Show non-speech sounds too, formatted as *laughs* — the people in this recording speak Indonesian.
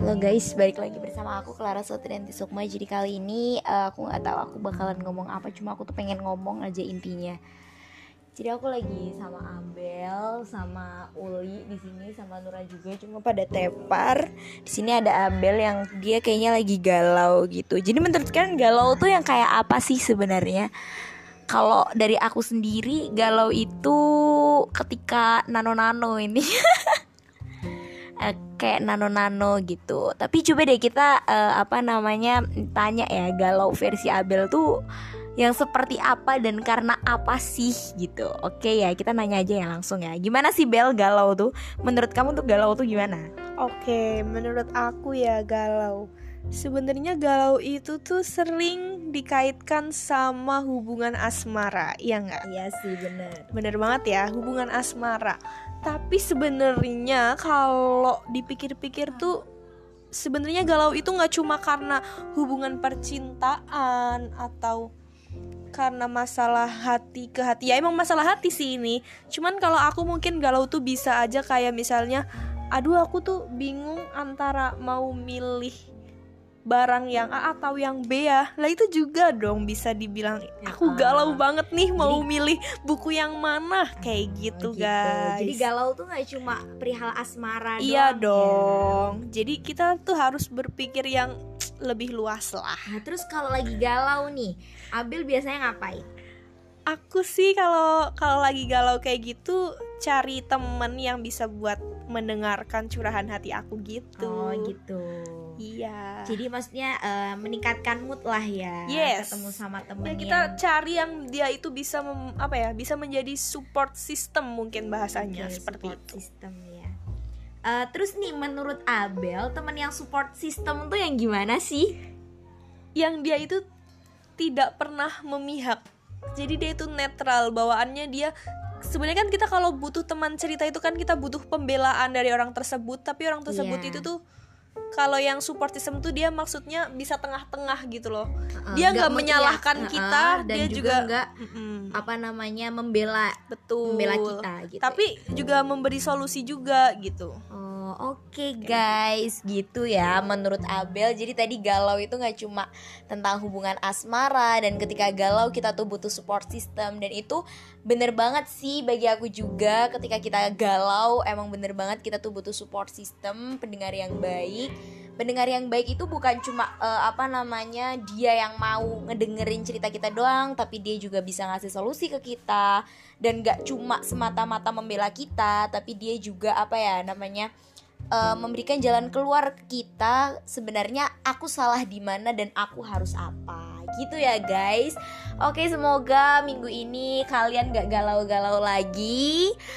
Halo guys, balik lagi bersama aku Clara Sotrianti Sukma. Jadi kali ini uh, aku nggak tahu aku bakalan ngomong apa, cuma aku tuh pengen ngomong aja intinya. Jadi aku lagi sama Abel, sama Uli di sini, sama Nura juga, cuma pada tepar. Di sini ada Abel yang dia kayaknya lagi galau gitu. Jadi menurut kalian galau tuh yang kayak apa sih sebenarnya? Kalau dari aku sendiri, galau itu ketika nano-nano ini. *laughs* kayak nano-nano gitu. Tapi coba deh kita uh, apa namanya tanya ya galau versi Abel tuh yang seperti apa dan karena apa sih gitu. Oke ya, kita nanya aja ya langsung ya. Gimana sih Bel galau tuh? Menurut kamu tuh galau tuh gimana? Oke, menurut aku ya galau. Sebenarnya galau itu tuh sering dikaitkan sama hubungan asmara, iya nggak? Iya sih bener. Bener banget ya, hubungan asmara. Tapi sebenarnya kalau dipikir-pikir tuh sebenarnya galau itu nggak cuma karena hubungan percintaan atau karena masalah hati ke hati. Ya emang masalah hati sih ini. Cuman kalau aku mungkin galau tuh bisa aja kayak misalnya aduh aku tuh bingung antara mau milih barang yang A atau yang B ya lah itu juga dong bisa dibilang Ya, aku galau ah. banget nih mau Jadi- milih buku yang mana kayak gitu, guys Jadi galau tuh nggak cuma perihal asmara iya doang ya. dong jadi kita tuh harus berpikir yang lebih luas lah Nah, terus kalau lagi galau nih, Abel biasanya ngapain? Aku sih kalau kalau lagi galau kayak gitu cari temen yang bisa buat mendengarkan curahan hati aku gitu Oh gitu. iya Jadi maksudnya eh, meningkatkan mood lah ya. Yes. Ketemu sama Ya, temen kita yang cari yang dia itu bisa mem- apa ya bisa menjadi support system mungkin bahasanya Oke, seperti support itu system ya. Eh, terus nih menurut Abel teman yang support system tuh yang gimana sih? yang dia itu tidak pernah memihak jadi dia itu netral bawaannya dia sebenarnya kan kita kalau butuh teman cerita itu kan kita butuh pembelaan dari orang tersebut tapi orang tersebut Iya. itu tuh kalau yang support system tuh dia maksudnya bisa tengah-tengah gitu loh. Heeh, dia nggak menyalahkan kita dan dia juga nggak Mm-mm, apa namanya membela betul. membela kita gitu. tapi juga memberi solusi juga gitu. Oh, oke guys, gitu ya menurut Abel. Jadi tadi galau itu nggak cuma tentang hubungan asmara dan ketika galau kita tuh butuh support system. Dan itu bener banget sih bagi aku juga. Ketika kita galau emang bener banget kita tuh butuh support system, pendengar yang baik. Pendengar yang baik itu bukan cuma eh, apa namanya dia yang mau ngedengerin cerita kita doang, tapi dia juga bisa ngasih solusi ke kita. Dan gak cuma semata-mata membela kita, tapi dia juga apa ya namanya eh, memberikan jalan keluar ke kita sebenarnya aku salah di mana dan aku harus apa. Gitu ya guys. Oke semoga minggu ini kalian gak galau-galau lagi